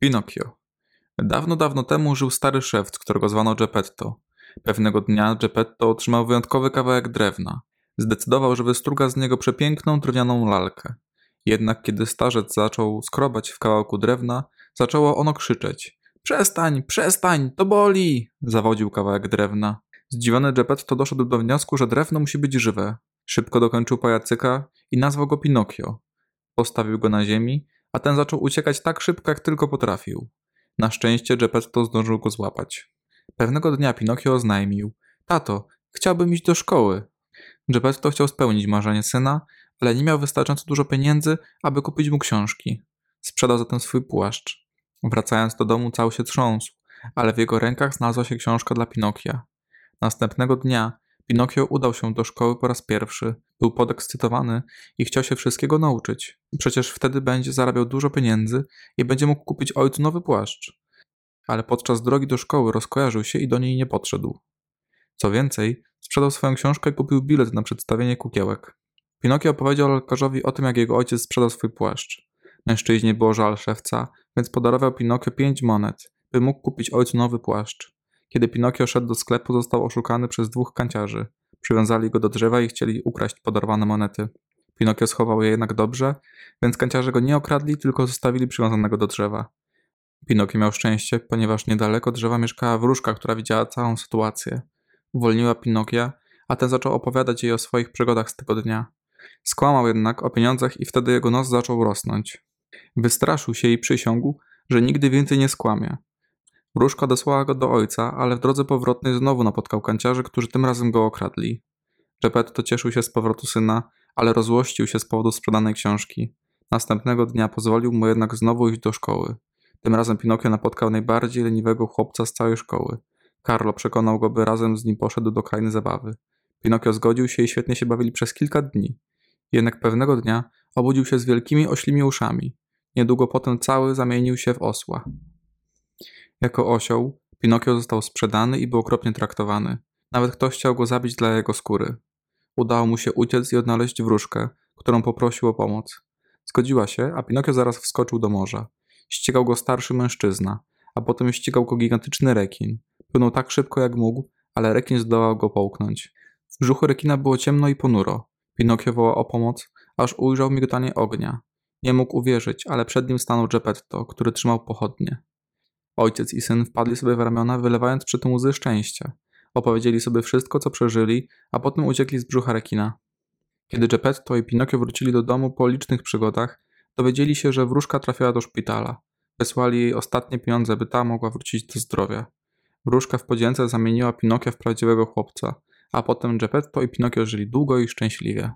Pinokio. Dawno, dawno temu żył stary szewc, którego zwano Geppetto. Pewnego dnia Geppetto otrzymał wyjątkowy kawałek drewna. Zdecydował, że wystruga z niego przepiękną drewnianą lalkę. Jednak kiedy starzec zaczął skrobać w kawałku drewna, zaczęło ono krzyczeć. Przestań, przestań, to boli! Zawodził kawałek drewna. Zdziwiony Geppetto doszedł do wniosku, że drewno musi być żywe. Szybko dokończył pajacyka i nazwał go Pinokio. Postawił go na ziemi, a ten zaczął uciekać tak szybko, jak tylko potrafił. Na szczęście Geppetto zdążył go złapać. Pewnego dnia Pinokio oznajmił: Tato, chciałbym iść do szkoły. Geppetto chciał spełnić marzenie syna, ale nie miał wystarczająco dużo pieniędzy, aby kupić mu książki. Sprzedał zatem swój płaszcz. Wracając do domu, cały się trząsł, ale w jego rękach znalazła się książka dla Pinokia. Następnego dnia Pinokio udał się do szkoły po raz pierwszy. Był podekscytowany i chciał się wszystkiego nauczyć. Przecież wtedy będzie zarabiał dużo pieniędzy i będzie mógł kupić ojcu nowy płaszcz. Ale podczas drogi do szkoły rozkojarzył się i do niej nie podszedł. Co więcej, sprzedał swoją książkę i kupił bilet na przedstawienie kukiełek. Pinokio opowiedział lekarzowi o tym, jak jego ojciec sprzedał swój płaszcz. Mężczyźnie było żal szewca, więc podarował Pinokio pięć monet, by mógł kupić ojcu nowy płaszcz. Kiedy Pinokio szedł do sklepu, został oszukany przez dwóch kanciarzy. Przywiązali go do drzewa i chcieli ukraść podarowane monety. Pinokio schował je jednak dobrze, więc kanciarze go nie okradli, tylko zostawili przywiązanego do drzewa. Pinokio miał szczęście, ponieważ niedaleko drzewa mieszkała wróżka, która widziała całą sytuację. Uwolniła Pinokia, a ten zaczął opowiadać jej o swoich przygodach z tego dnia. Skłamał jednak o pieniądzach i wtedy jego nos zaczął rosnąć. Wystraszył się i przysiągł, że nigdy więcej nie skłamie. Wróżka dosłała go do ojca, ale w drodze powrotnej znowu napotkał kanciarzy, którzy tym razem go okradli. Geppetto cieszył się z powrotu syna, ale rozłościł się z powodu sprzedanej książki. Następnego dnia pozwolił mu jednak znowu iść do szkoły. Tym razem Pinokio napotkał najbardziej leniwego chłopca z całej szkoły. Carlo przekonał go, by razem z nim poszedł do krainy zabawy. Pinokio zgodził się i świetnie się bawili przez kilka dni. Jednak pewnego dnia obudził się z wielkimi oślimi uszami. Niedługo potem cały zamienił się w osła. Jako osioł, Pinokio został sprzedany i był okropnie traktowany. Nawet ktoś chciał go zabić dla jego skóry. Udało mu się uciec i odnaleźć wróżkę, którą poprosił o pomoc. Zgodziła się, a Pinokio zaraz wskoczył do morza. Ścigał go starszy mężczyzna, a potem ścigał go gigantyczny rekin. Płynął tak szybko jak mógł, ale rekin zdołał go połknąć. W brzuchu rekina było ciemno i ponuro. Pinokio wołał o pomoc, aż ujrzał migotanie ognia. Nie mógł uwierzyć, ale przed nim stanął Geppetto, który trzymał pochodnie. Ojciec i syn wpadli sobie w ramiona, wylewając przy tym łzy szczęścia. Opowiedzieli sobie wszystko, co przeżyli, a potem uciekli z brzucha rekina. Kiedy Geppetto i Pinokio wrócili do domu po licznych przygodach, dowiedzieli się, że wróżka trafiła do szpitala. Wysłali jej ostatnie pieniądze, by ta mogła wrócić do zdrowia. Wróżka w podzięce zamieniła Pinokia w prawdziwego chłopca, a potem Geppetto i Pinokio żyli długo i szczęśliwie.